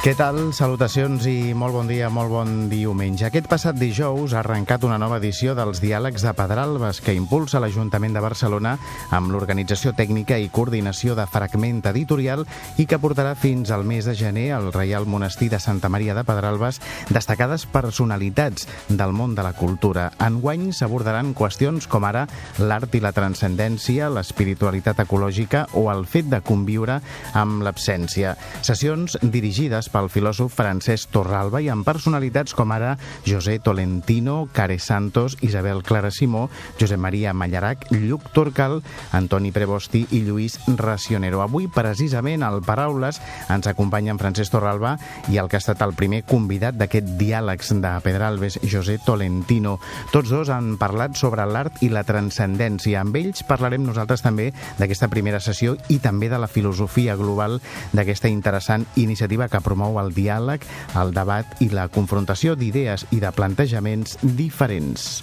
Què tal? Salutacions i molt bon dia, molt bon diumenge. Aquest passat dijous ha arrencat una nova edició dels Diàlegs de Pedralbes que impulsa l'Ajuntament de Barcelona amb l'organització tècnica i coordinació de fragment editorial i que portarà fins al mes de gener al Reial Monestir de Santa Maria de Pedralbes destacades personalitats del món de la cultura. Enguany s'abordaran qüestions com ara l'art i la transcendència, l'espiritualitat ecològica o el fet de conviure amb l'absència. Sessions dirigides pel filòsof Francesc Torralba i amb personalitats com ara José Tolentino, Care Santos, Isabel Clara Simó, Josep Maria Mallarac, Lluc Torcal, Antoni Prebosti i Lluís Racionero. Avui, precisament, al Paraules ens acompanya en Francesc Torralba i el que ha estat el primer convidat d'aquest diàlegs de Pedralbes, José Tolentino. Tots dos han parlat sobre l'art i la transcendència. Amb ells parlarem nosaltres també d'aquesta primera sessió i també de la filosofia global d'aquesta interessant iniciativa que promou promou el diàleg, el debat i la confrontació d'idees i de plantejaments diferents.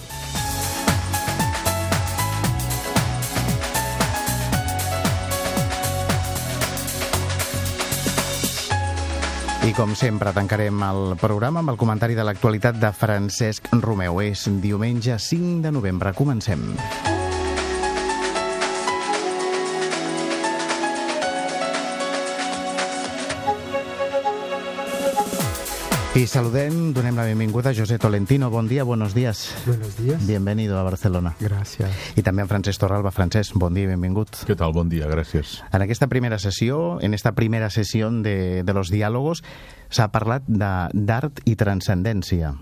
I com sempre tancarem el programa amb el comentari de l'actualitat de Francesc Romeu. És diumenge 5 de novembre. Comencem. Y saluden, donem la benvinguda a José Tolentino. Bon dia, buenos días. Buenos días. Bienvenido a Barcelona. Gracias. I també en Francesc Torralba. Francesc, bon dia i benvingut. Què tal? Bon dia, gràcies. En aquesta primera sessió, en esta primera sessió de, de los diálogos, s'ha parlat d'art i transcendència.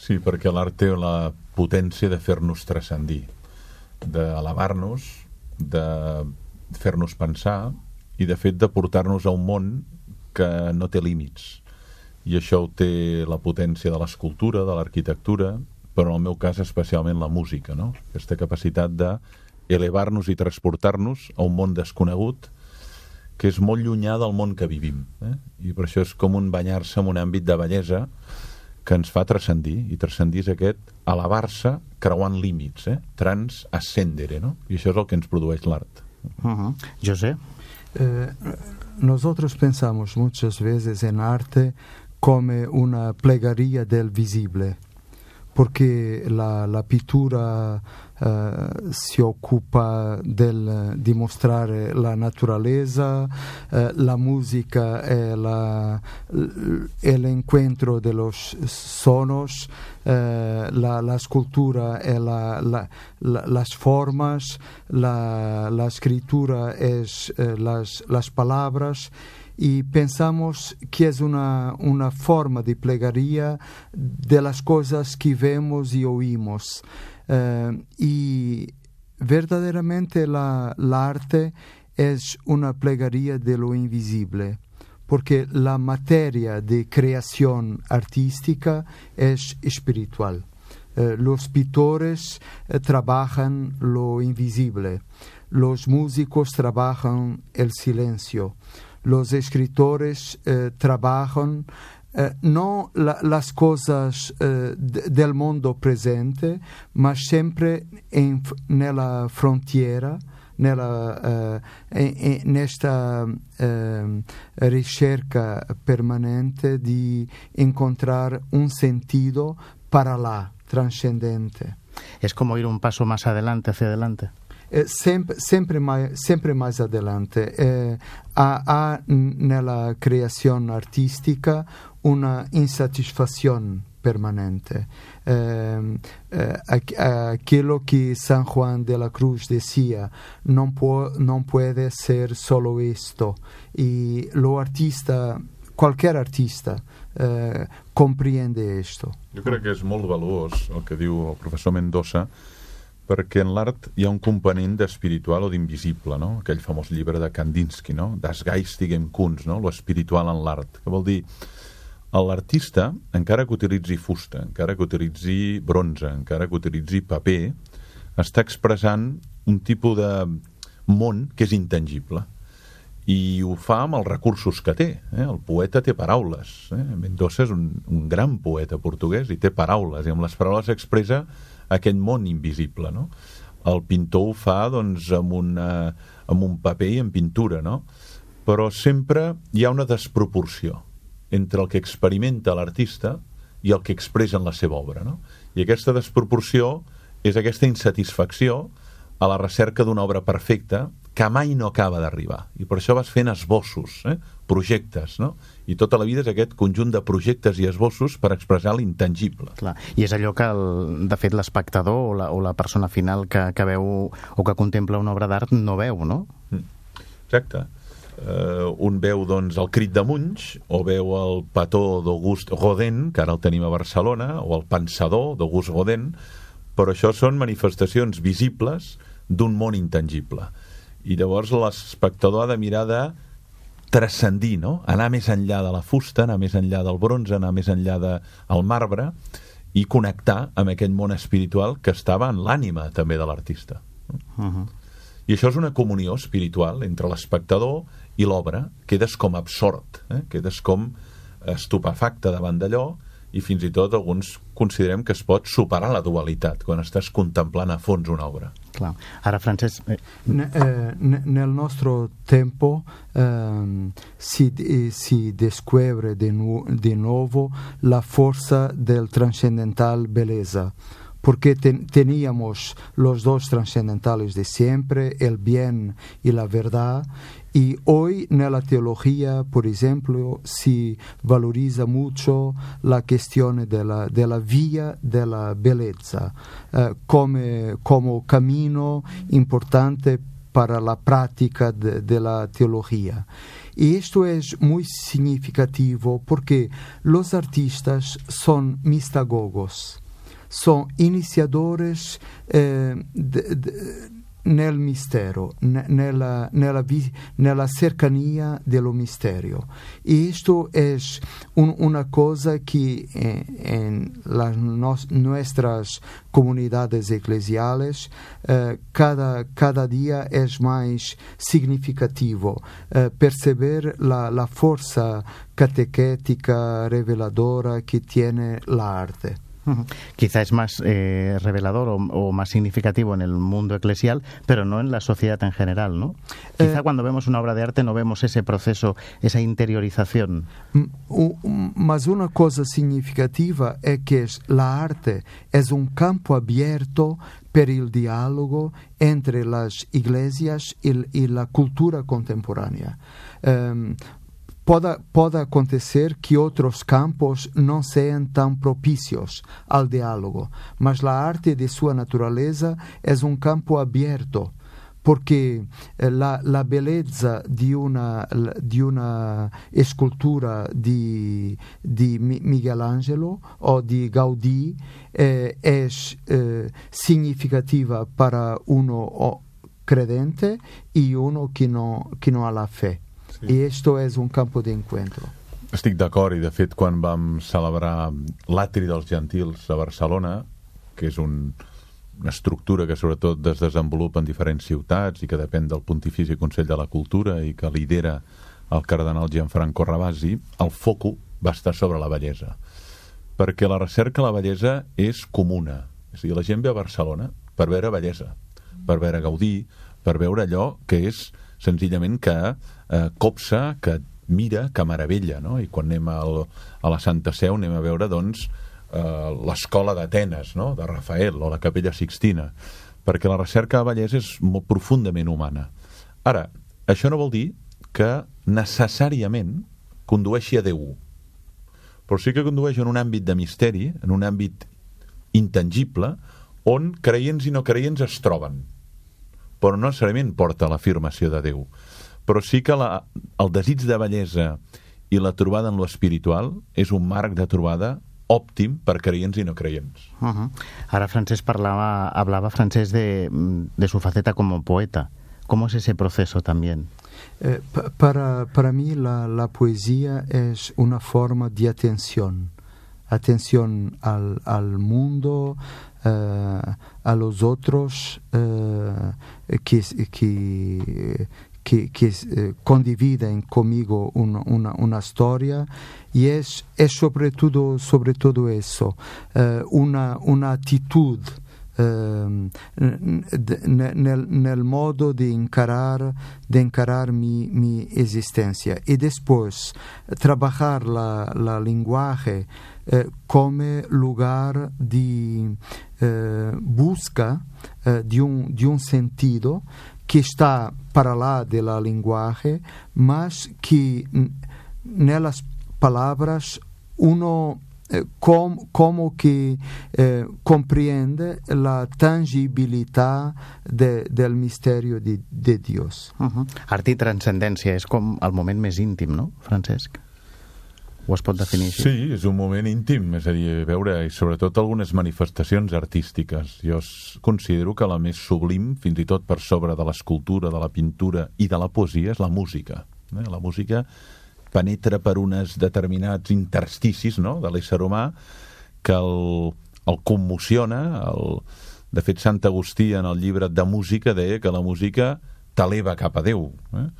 Sí, perquè l'art té la potència de fer-nos transcendir, d'elevar-nos, de fer-nos pensar i, de fet, de portar-nos a un món que no té límits i això ho té la potència de l'escultura, de l'arquitectura, però en el meu cas especialment la música, no? Aquesta capacitat de elevar-nos i transportar-nos a un món desconegut que és molt llunyà del món que vivim. Eh? I per això és com un banyar-se en un àmbit de bellesa que ens fa transcendir, i transcendir és aquest elevar-se creuant límits, eh? transascendere, no? I això és el que ens produeix l'art. Uh -huh. José? Eh, nosotros pensamos muchas veces en arte come una plegaria del visible, perché la, la pittura eh, si occupa del dimostrare la naturaleza, eh, la musica è, la, el encuentro de los sonos, eh, la, la, escultura è la, las formas, la, escritura es eh, las, las palabras y pensamos que es una, una forma de plegaria de las cosas que vemos y oímos. Uh, y verdaderamente la, la, arte es una plegaria de lo invisible, porque la materia de creación artística es espiritual. Uh, los pintores uh, trabajan lo invisible, los músicos trabajan el silencio, los escritores eh, trabajan eh, no la, las cosas eh, del mundo presente, ma sempre in, nella frontiera, nella, eh, nesta eh, ricerca permanente di incontrare un sentido para la trascendente. Es como ir un paso más adelante, hacia adelante. Eh, sempre, sempre, mais, sempre mais adelante. Eh, há, há nella creazione artistica una insatisfazione permanente. Eh, eh, aquello que San Juan de la Cruz decía, no, può, no puede ser solo esto. Y lo artista, cualquier artista, eh, comprende esto. Jo crec que és molt valuós el que diu el professor Mendoza, perquè en l'art hi ha un component d'espiritual o d'invisible, no? aquell famós llibre de Kandinsky, no? Das geistigem Kunst, no? lo espiritual en l'art, que vol dir l'artista, encara que utilitzi fusta, encara que utilitzi bronze, encara que utilitzi paper, està expressant un tipus de món que és intangible i ho fa amb els recursos que té. Eh? El poeta té paraules. Eh? Mendoza és un, un gran poeta portuguès i té paraules, i amb les paraules expressa aquest món invisible. No? El pintor ho fa doncs, amb, una, amb un paper i en pintura, no? però sempre hi ha una desproporció entre el que experimenta l'artista i el que expressa en la seva obra. No? I aquesta desproporció és aquesta insatisfacció a la recerca d'una obra perfecta que mai no acaba d'arribar. I per això vas fent esbossos, eh? projectes, no? I tota la vida és aquest conjunt de projectes i esbossos per expressar l'intangible. Clar. I és allò que, el, de fet, l'espectador o, la, o la persona final que, que veu o que contempla una obra d'art no veu, no? Mm. Exacte. Uh, un veu doncs, el crit de Munch, o veu el petó d'August Rodin, que ara el tenim a Barcelona, o el pensador d'August Rodin, però això són manifestacions visibles d'un món intangible i llavors l'espectador ha de mirar de transcendir, no? anar més enllà de la fusta, anar més enllà del bronze, anar més enllà del marbre i connectar amb aquell món espiritual que estava en l'ànima també de l'artista. Uh -huh. I això és una comunió espiritual entre l'espectador i l'obra. Quedes com absort, eh? quedes com estupefacte davant d'allò i fins i tot alguns considerem que es pot superar la dualitat quan estàs contemplant a fons una obra. Clar. Ara, Francesc... Eh... Eh, nel nostro tempo eh, si, eh, si descubre de, nu de nuovo la forza del trascendental belleza porque ten, teníamos los dos trascendentales de siempre, el bien y la verdad, y hoy en la teología, por ejemplo, se valoriza mucho la cuestión de la, de la vía de la belleza eh, como, como camino importante para la práctica de, de, la teología. Y esto es muy significativo porque los artistas son mistagogos sono iniziatori eh, nel mistero, nella, nella, nella, cercanía dello misterio. Y esto es un, una cosa que eh, en las nos, nuestras comunidades eclesiales eh, cada, cada día es más significativo eh, perceber la, la fuerza catequética reveladora que tiene la arte. Quizá es más eh, revelador o, o, más significativo en el mundo eclesial, pero no en la sociedad en general, ¿no? Quizá eh, cuando vemos una obra de arte no vemos ese proceso, esa interiorización. Mas una cosa significativa es que la arte es un campo abierto per il dialogo entre las iglesias y, y la cultura contemporánea. Um, Pode, pode acontecer que outros campos não sejam tão propícios ao diálogo, mas a arte de sua natureza é um campo aberto, porque la, la bellezza di una, di una escultura di, di Michelangelo o di Gaudí eh, è eh, significativa para uno credente e uno che non, che non ha la fe. Sí. I esto és un campo d'encuentro. Estic d'acord, i de fet quan vam celebrar l'Atri dels Gentils a Barcelona, que és un, una estructura que sobretot es desenvolupa en diferents ciutats i que depèn del Pontifici Consell de la Cultura i que lidera el cardenal Gianfranco Rabasi, el foco va estar sobre la bellesa. Perquè la recerca a la bellesa és comuna. És a dir, la gent ve a Barcelona per veure bellesa, per veure Gaudí, per veure allò que és senzillament que eh, copsa, que mira, que meravella, no? I quan anem al, a la Santa Seu anem a veure, doncs, eh, l'escola d'Atenes, no?, de Rafael, o la Capella Sixtina, perquè la recerca de bellesa és molt profundament humana. Ara, això no vol dir que necessàriament condueixi a Déu, però sí que condueix en un àmbit de misteri, en un àmbit intangible, on creients i no creients es troben però no necessàriament porta a l'afirmació de Déu. Però sí que la, el desig de bellesa i la trobada en lo espiritual és un marc de trobada òptim per creients i no creients. Uh -huh. Ara Francesc parlava, hablaba Francesc de, de su faceta como poeta. ¿Cómo es ese proceso también? Eh, para, para mí la, la poesía es una forma de atención, atención al, al mundo, a los otros uh, que, que, que, eh, conmigo una, una, una, historia. Y es, es sobre, todo, sobre todo eso, eh, una, una actitud nel, nel, modo di encarar, de encarar mi, mi, existencia y después trabajar la, la lenguaje eh, como lugar de eh, busca eh, de, un, de un sentido que está para lá de la lenguaje, mas que nelas palavras uno eh, com, como que eh, comprende la tangibilitat de, del misteri de, de Dios. Uh -huh. Art i transcendència és com el moment més íntim, no, Francesc? Ho es pot definir així? Sí, és un moment íntim, és a dir, veure, i sobretot algunes manifestacions artístiques. Jo considero que la més sublim, fins i tot per sobre de l'escultura, de la pintura i de la poesia, és la música. Eh? La música penetra per uns determinats intersticis no? de l'ésser humà que el, el commociona. El... De fet, Sant Agustí, en el llibre de música, deia que la música t'eleva cap a Déu. Eh?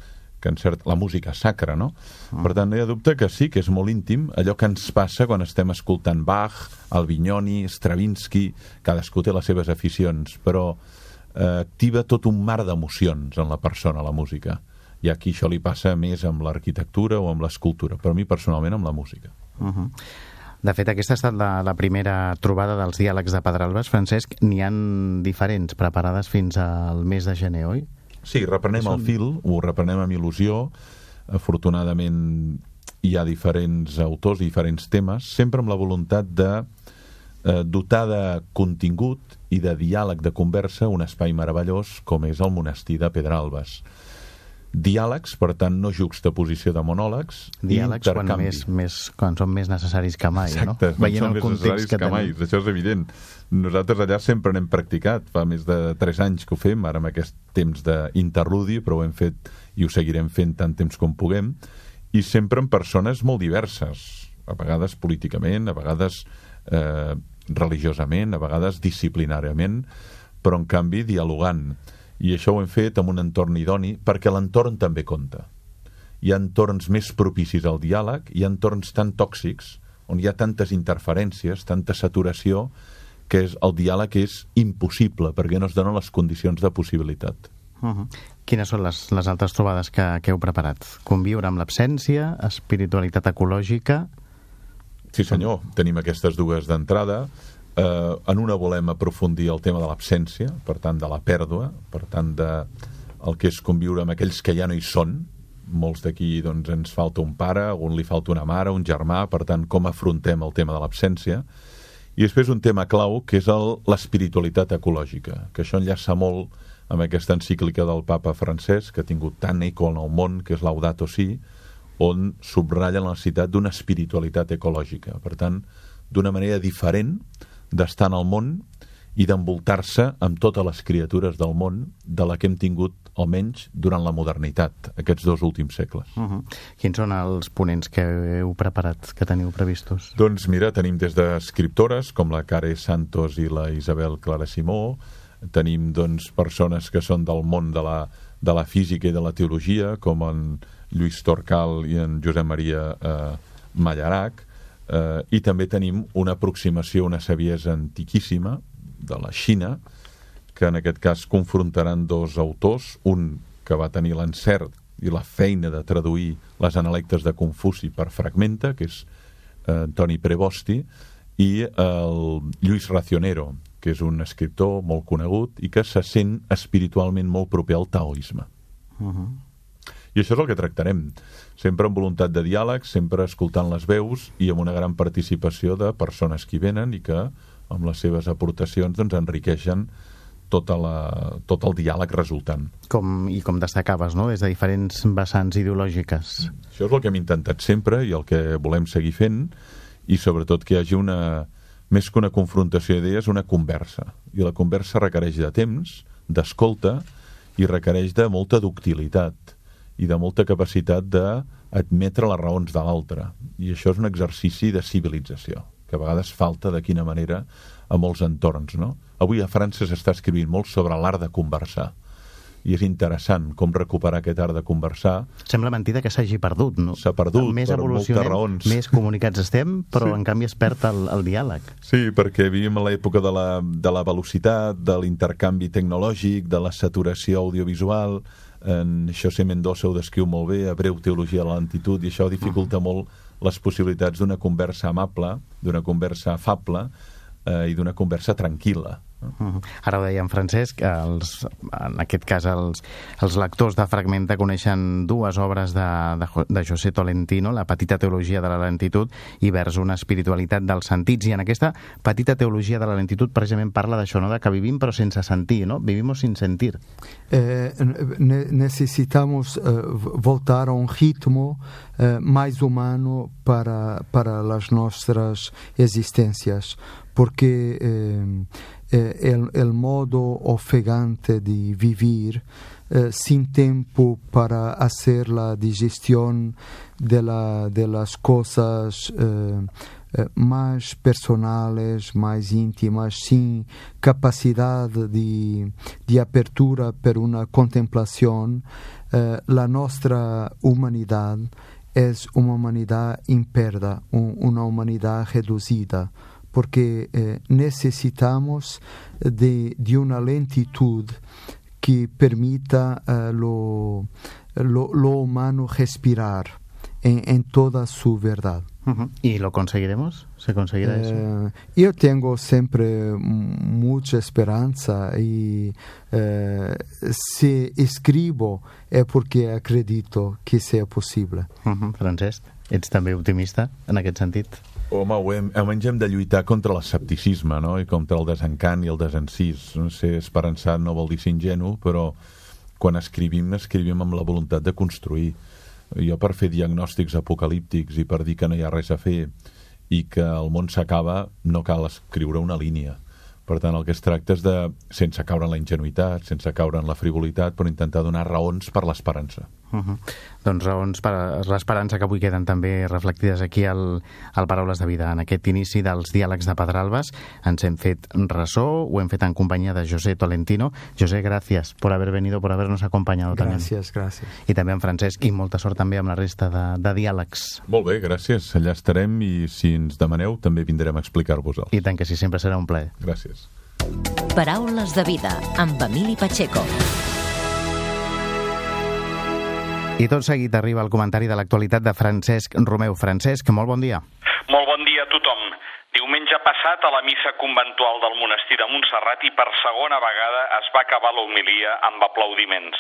que en cert, la música sacra, no? Mm. Per tant, no hi ha dubte que sí, que és molt íntim allò que ens passa quan estem escoltant Bach, Albignoni, Stravinsky, cadascú té les seves aficions, però eh, activa tot un mar d'emocions en la persona, la música i aquí això li passa més amb l'arquitectura o amb l'escultura, però a mi personalment amb la música. Uh -huh. De fet, aquesta ha estat la, la primera trobada dels diàlegs de Pedralbes. Francesc, n'hi han diferents preparades fins al mes de gener, oi? Sí, reprenem Són... el fil, ho reprenem amb il·lusió. Afortunadament hi ha diferents autors i diferents temes, sempre amb la voluntat de eh, dotar de contingut i de diàleg, de conversa, un espai meravellós com és el monestir de Pedralbes diàlegs, per tant, no juxtaposició de monòlegs, diàlegs quan, més, més, quan són més necessaris que mai, Exacte, no? Veient són el més necessaris que, que mai, això és evident. Nosaltres allà sempre n'hem practicat, fa més de 3 anys que ho fem, ara amb aquest temps d'interludi, però ho hem fet i ho seguirem fent tant temps com puguem, i sempre amb persones molt diverses, a vegades políticament, a vegades eh, religiosament, a vegades disciplinàriament, però en canvi dialogant i això ho hem fet amb un entorn idoni perquè l'entorn també compta. Hi ha entorns més propicis al diàleg, hi ha entorns tan tòxics, on hi ha tantes interferències, tanta saturació, que és, el diàleg és impossible perquè no es donen les condicions de possibilitat. Uh -huh. Quines són les, les altres trobades que, que heu preparat? Conviure amb l'absència, espiritualitat ecològica... Sí senyor, tenim aquestes dues d'entrada Eh, en una volem aprofundir el tema de l'absència, per tant de la pèrdua, per tant de el que és conviure amb aquells que ja no hi són, molts d'aquí doncs, ens falta un pare, un li falta una mare, un germà, per tant, com afrontem el tema de l'absència. I després un tema clau, que és l'espiritualitat ecològica, que això enllaça molt amb aquesta encíclica del papa francès, que ha tingut tant eco en el món, que és Laudato Si, on subratlla la necessitat d'una espiritualitat ecològica. Per tant, d'una manera diferent, d'estar en el món i d'envoltar-se amb totes les criatures del món de la que hem tingut almenys durant la modernitat, aquests dos últims segles. Uh -huh. Quins són els ponents que heu preparat, que teniu previstos? Doncs mira, tenim des d'escriptores com la Care Santos i la Isabel Clara Simó, tenim doncs, persones que són del món de la, de la física i de la teologia, com en Lluís Torcal i en Josep Maria eh, Mallarac, eh, i també tenim una aproximació una saviesa antiquíssima de la Xina, que en aquest cas confrontaran dos autors, un que va tenir l'encert i la feina de traduir les analectes de Confuci per fragmenta, que és eh, Antoni Prebosti, i el Lluís Racionero, que és un escriptor molt conegut i que se sent espiritualment molt proper al taoisme. Uh -huh. I això és el que tractarem, sempre amb voluntat de diàleg, sempre escoltant les veus i amb una gran participació de persones que venen i que amb les seves aportacions doncs, enriqueixen tota la, tot el diàleg resultant. Com, I com destacaves, no? des de diferents vessants ideològiques. Això és el que hem intentat sempre i el que volem seguir fent i sobretot que hi hagi una, més que una confrontació d'idees, una conversa. I la conversa requereix de temps, d'escolta i requereix de molta ductilitat i de molta capacitat d'admetre les raons de l'altre. I això és un exercici de civilització, que a vegades falta de quina manera a molts entorns. No? Avui a França s'està escrivint molt sobre l'art de conversar. i és interessant com recuperar aquest art de conversar. Sembla mentida que s'hagi perdut, no? S'ha perdut, més per moltes raons. Més comunicats estem, però sí. en canvi es perd el, el diàleg. Sí, perquè vivim en l'època de, la, de la velocitat, de l'intercanvi tecnològic, de la saturació audiovisual, en José Mendoza ho descriu molt bé, a breu teologia de la lentitud, i això dificulta uh -huh. molt les possibilitats d'una conversa amable, d'una conversa afable eh, i d'una conversa tranquil·la. -huh. Ara ho deia en Francesc, els, en aquest cas els, els lectors de Fragmenta coneixen dues obres de, de, de José Tolentino, La petita teologia de la lentitud i vers una espiritualitat dels sentits. I en aquesta petita teologia de la lentitud precisament parla d'això, no? de que vivim però sense sentir, no? Vivimos sin sentir. Eh, ne necesitamos eh, voltar a un ritmo eh, mais humano para, para las nuestras existencias, porque eh, eh, el, el, modo ofegante de vivir eh, sin tiempo para hacer la digestión de, la, de las cosas eh, eh más personales, más íntimas, sin capacidad de, de apertura per una contemplación, eh, la nuestra humanidad es una humanidad imperda, un, una humanidad reducida porque eh, necesitamos de, de, una lentitud que permita uh, lo, lo, lo, humano respirar en, en, toda su verdad. Uh -huh. ¿Y lo conseguiremos? ¿Se conseguirá eh, eso? Yo tengo siempre mucha esperanza y eh, si escribo es porque acredito que sea posible. Uh -huh. Francesc, ets també optimista en aquest sentit? Home, hem, almenys hem de lluitar contra l'escepticisme, no?, i contra el desencant i el desencís. No sé, esperançat no vol dir ser ingenu, però quan escrivim, escrivim amb la voluntat de construir. Jo per fer diagnòstics apocalíptics i per dir que no hi ha res a fer i que el món s'acaba, no cal escriure una línia. Per tant, el que es tracta és de, sense caure en la ingenuïtat, sense caure en la frivolitat, però intentar donar raons per l'esperança. Uh -huh. Doncs raons per l'esperança que avui queden també reflectides aquí al, al Paraules de Vida. En aquest inici dels diàlegs de Pedralbes ens hem fet ressò, ho hem fet en companyia de José Tolentino. José, gràcies por haber venido, por habernos acompañado gràcies, també. Gràcies, I també en Francesc, i molta sort també amb la resta de, de diàlegs. Molt bé, gràcies. Allà estarem i si ens demaneu també vindrem a explicar-vos-el. I tant que sí, sempre serà un plaer. Gràcies. Paraules de Vida, amb Emili Pacheco. I tot seguit arriba el comentari de l'actualitat de Francesc Romeu. Francesc, molt bon dia. Molt bon dia a tothom. Diumenge passat, a la missa conventual del monestir de Montserrat i per segona vegada es va acabar l'homilia amb aplaudiments.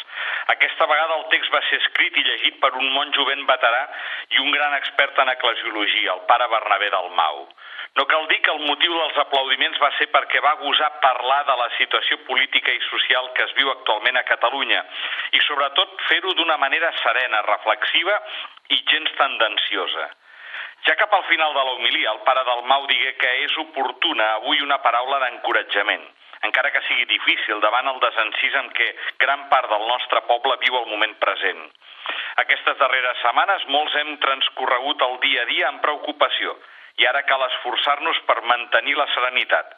Aquesta vegada el text va ser escrit i llegit per un monjo ben veterà i un gran expert en eclesiologia, el pare Bernabé del Mau. No cal dir que el motiu dels aplaudiments va ser perquè va gosar parlar de la situació política i social que es viu actualment a Catalunya i sobretot fer-ho d'una manera serena, reflexiva i gens tendenciosa. Ja cap al final de l'homilia, el pare del Mau digué que és oportuna avui una paraula d'encoratjament, encara que sigui difícil davant el desencís en què gran part del nostre poble viu el moment present. Aquestes darreres setmanes molts hem transcorregut el dia a dia amb preocupació, i ara cal esforçar-nos per mantenir la serenitat.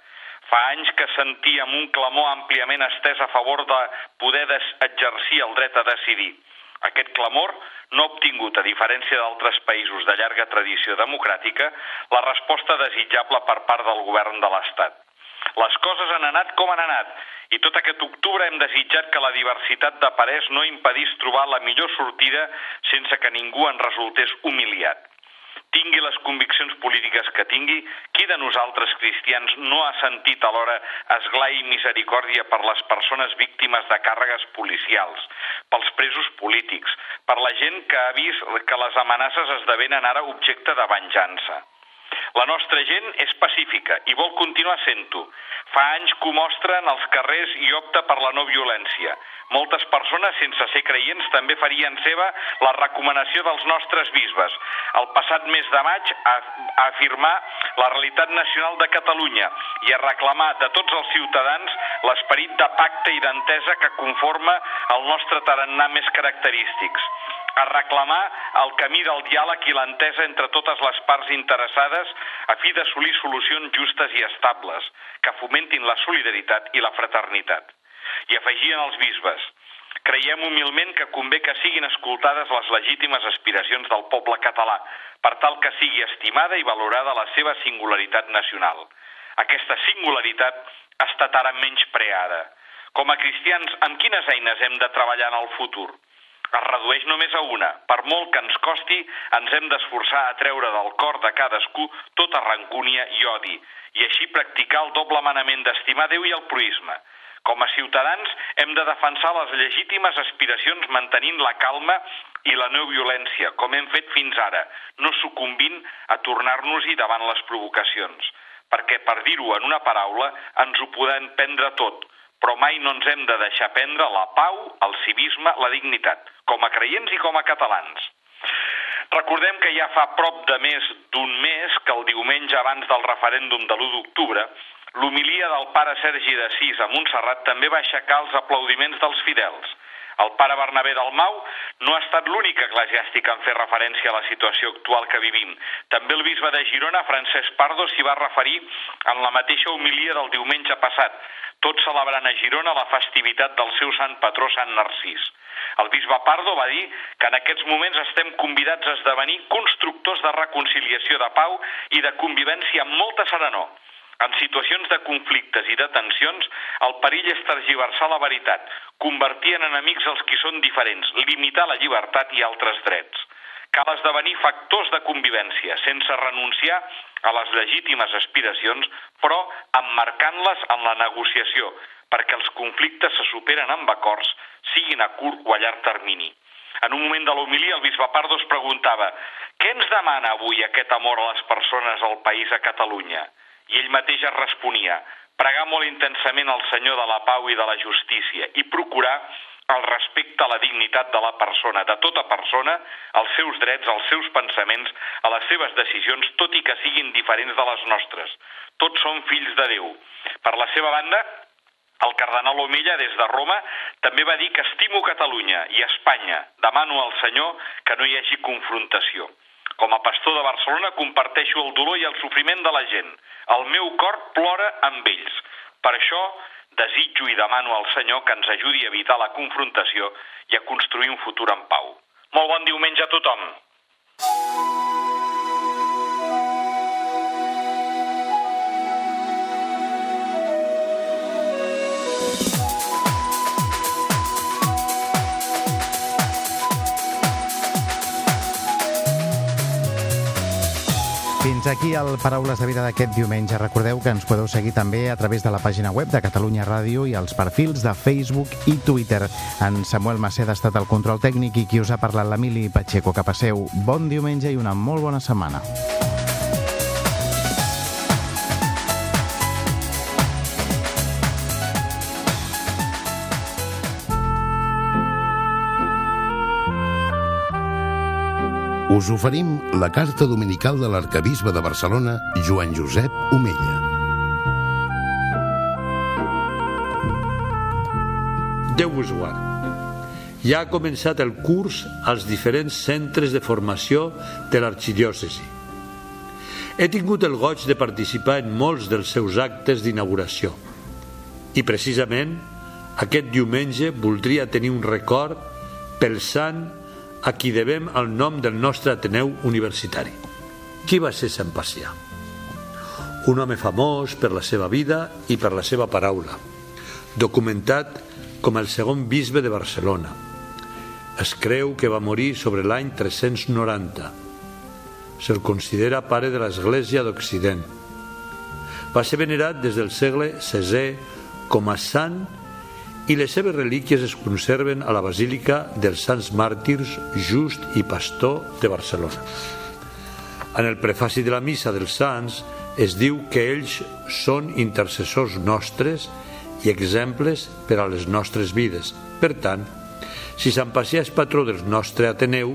Fa anys que sentíem un clamor àmpliament estès a favor de poder exercir el dret a decidir. Aquest clamor no ha obtingut, a diferència d'altres països de llarga tradició democràtica, la resposta desitjable per part del govern de l'Estat. Les coses han anat com han anat i tot aquest octubre hem desitjat que la diversitat de parers no impedís trobar la millor sortida sense que ningú en resultés humiliat tingui les conviccions polítiques que tingui, qui de nosaltres cristians no ha sentit alhora esglai i misericòrdia per les persones víctimes de càrregues policials, pels presos polítics, per la gent que ha vist que les amenaces esdevenen ara objecte de venjança? La nostra gent és pacífica i vol continuar sent-ho. Fa anys que ho mostra en els carrers i opta per la no violència. Moltes persones, sense ser creients, també farien seva la recomanació dels nostres bisbes. El passat mes de maig a, a afirmar la realitat nacional de Catalunya i a reclamar de tots els ciutadans l'esperit de pacte i d'entesa que conforma el nostre tarannà més característics a reclamar el camí del diàleg i l'entesa entre totes les parts interessades a fi d'assolir solucions justes i estables que fomentin la solidaritat i la fraternitat. I afegien els bisbes, Creiem humilment que convé que siguin escoltades les legítimes aspiracions del poble català, per tal que sigui estimada i valorada la seva singularitat nacional. Aquesta singularitat ha estat ara menys preada. Com a cristians, amb quines eines hem de treballar en el futur? Es redueix només a una. Per molt que ens costi, ens hem d'esforçar a treure del cor de cadascú tota rancúnia i odi, i així practicar el doble manament d'estimar Déu i el proisme. Com a ciutadans hem de defensar les legítimes aspiracions mantenint la calma i la no violència, com hem fet fins ara, no sucumbint a tornar-nos-hi davant les provocacions. Perquè, per dir-ho en una paraula, ens ho podem prendre tot, però mai no ens hem de deixar prendre la pau, el civisme, la dignitat, com a creients i com a catalans. Recordem que ja fa prop de més d'un mes que el diumenge abans del referèndum de l'1 d'octubre L'homilia del pare Sergi de Sis a Montserrat també va aixecar els aplaudiments dels fidels. El pare Bernabé del Mau no ha estat l'únic eclesiàstic en fer referència a la situació actual que vivim. També el bisbe de Girona, Francesc Pardo, s'hi va referir en la mateixa homilia del diumenge passat, tot celebrant a Girona la festivitat del seu sant patró Sant Narcís. El bisbe Pardo va dir que en aquests moments estem convidats a esdevenir constructors de reconciliació de pau i de convivència amb molta serenor. En situacions de conflictes i de tensions, el perill és tergiversar la veritat, convertir en enemics els qui són diferents, limitar la llibertat i altres drets. Cal esdevenir factors de convivència, sense renunciar a les legítimes aspiracions, però emmarcant-les en la negociació, perquè els conflictes se superen amb acords, siguin a curt o a llarg termini. En un moment de l'homilia, el bisbe Pardo es preguntava què ens demana avui aquest amor a les persones al país a Catalunya? I ell mateix es responia, pregar molt intensament al Senyor de la pau i de la justícia i procurar el respecte a la dignitat de la persona, de tota persona, als seus drets, als seus pensaments, a les seves decisions, tot i que siguin diferents de les nostres. Tots som fills de Déu. Per la seva banda, el cardenal Omella, des de Roma, també va dir que estimo Catalunya i Espanya. Demano al Senyor que no hi hagi confrontació. Com a pastor de Barcelona comparteixo el dolor i el sofriment de la gent. El meu cor plora amb ells. Per això desitjo i demano al Senyor que ens ajudi a evitar la confrontació i a construir un futur en pau. Molt bon diumenge a tothom. Fins aquí el Paraules de Vida d'aquest diumenge. Recordeu que ens podeu seguir també a través de la pàgina web de Catalunya Ràdio i els perfils de Facebook i Twitter. En Samuel Maceda ha estat el control tècnic i qui us ha parlat l'Emili Pacheco. Que passeu bon diumenge i una molt bona setmana. Us oferim la carta dominical de l'arcabisbe de Barcelona, Joan Josep Omella. Déu vos guard. Ja ha començat el curs als diferents centres de formació de l'arxidiòcesi. He tingut el goig de participar en molts dels seus actes d'inauguració. I precisament aquest diumenge voldria tenir un record pel sant a qui devem el nom del nostre Ateneu Universitari. Qui va ser Sant Pacià? Un home famós per la seva vida i per la seva paraula, documentat com el segon bisbe de Barcelona. Es creu que va morir sobre l'any 390. Se'l considera pare de l'Església d'Occident. Va ser venerat des del segle XVI com a sant i les seves relíquies es conserven a la Basílica dels Sants Màrtirs Just i Pastor de Barcelona. En el prefaci de la missa dels Sants es diu que ells són intercessors nostres i exemples per a les nostres vides. Per tant, si Sant Pacià és patró del nostre Ateneu,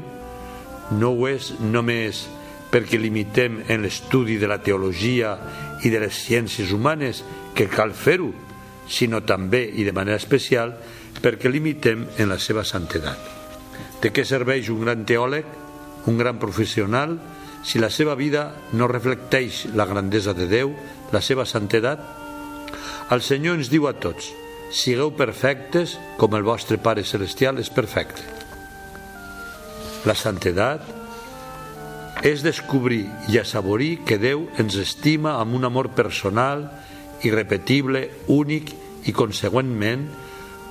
no ho és només perquè limitem en l'estudi de la teologia i de les ciències humanes, que cal fer-ho, sinó també i de manera especial perquè limitem en la seva santedat. De què serveix un gran teòleg, un gran professional, si la seva vida no reflecteix la grandesa de Déu, la seva santedat? El Senyor ens diu a tots, Sigueu perfectes com el vostre Pare Celestial és perfecte. La santedat és descobrir i assaborir que Déu ens estima amb un amor personal, irrepetible, únic i, consegüentment,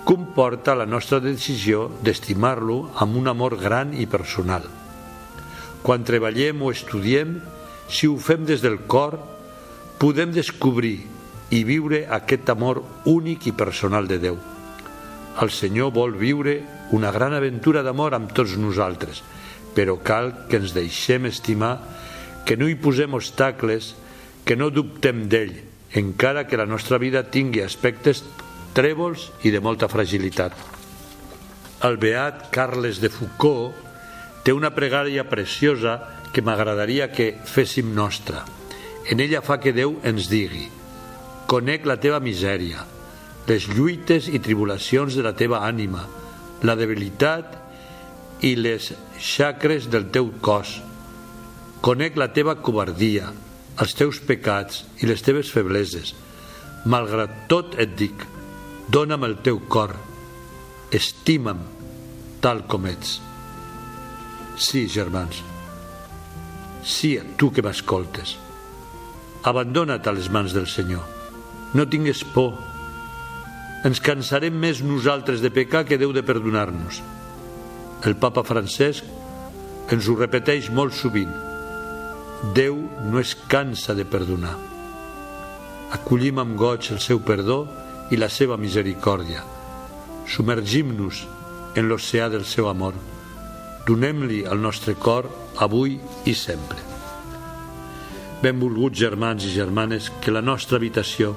comporta la nostra decisió d'estimar-lo amb un amor gran i personal. Quan treballem o estudiem, si ho fem des del cor, podem descobrir i viure aquest amor únic i personal de Déu. El Senyor vol viure una gran aventura d'amor amb tots nosaltres, però cal que ens deixem estimar, que no hi posem obstacles, que no dubtem d'ell, encara que la nostra vida tingui aspectes trèvols i de molta fragilitat. El beat Carles de Foucault té una pregària preciosa que m'agradaria que féssim nostra. En ella fa que Déu ens digui Conec la teva misèria, les lluites i tribulacions de la teva ànima, la debilitat i les xacres del teu cos. Conec la teva covardia, els teus pecats i les teves febleses. Malgrat tot et dic, Dóna'm el teu cor, estima'm tal com ets. Sí, germans, sí, tu que m'escoltes. Abandona't a les mans del Senyor. No tingues por. Ens cansarem més nosaltres de pecar que Déu de perdonar-nos. El papa Francesc ens ho repeteix molt sovint. Déu no es cansa de perdonar. Acollim amb goig el seu perdó i la seva misericòrdia. Submergim-nos en l'oceà del seu amor. Donem-li el nostre cor avui i sempre. Benvolguts germans i germanes, que la nostra habitació,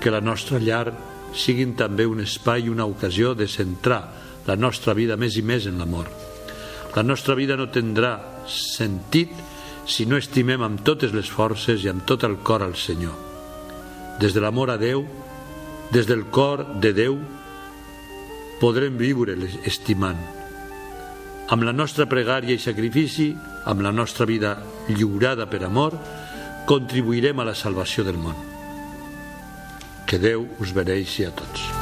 que la nostra llar siguin també un espai i una ocasió de centrar la nostra vida més i més en l'amor. La nostra vida no tindrà sentit si no estimem amb totes les forces i amb tot el cor al Senyor. Des de l'amor a Déu, des del cor de Déu podrem viure estimant. Amb la nostra pregària i sacrifici, amb la nostra vida lliurada per amor, contribuirem a la salvació del món. Que Déu us beneixi a tots.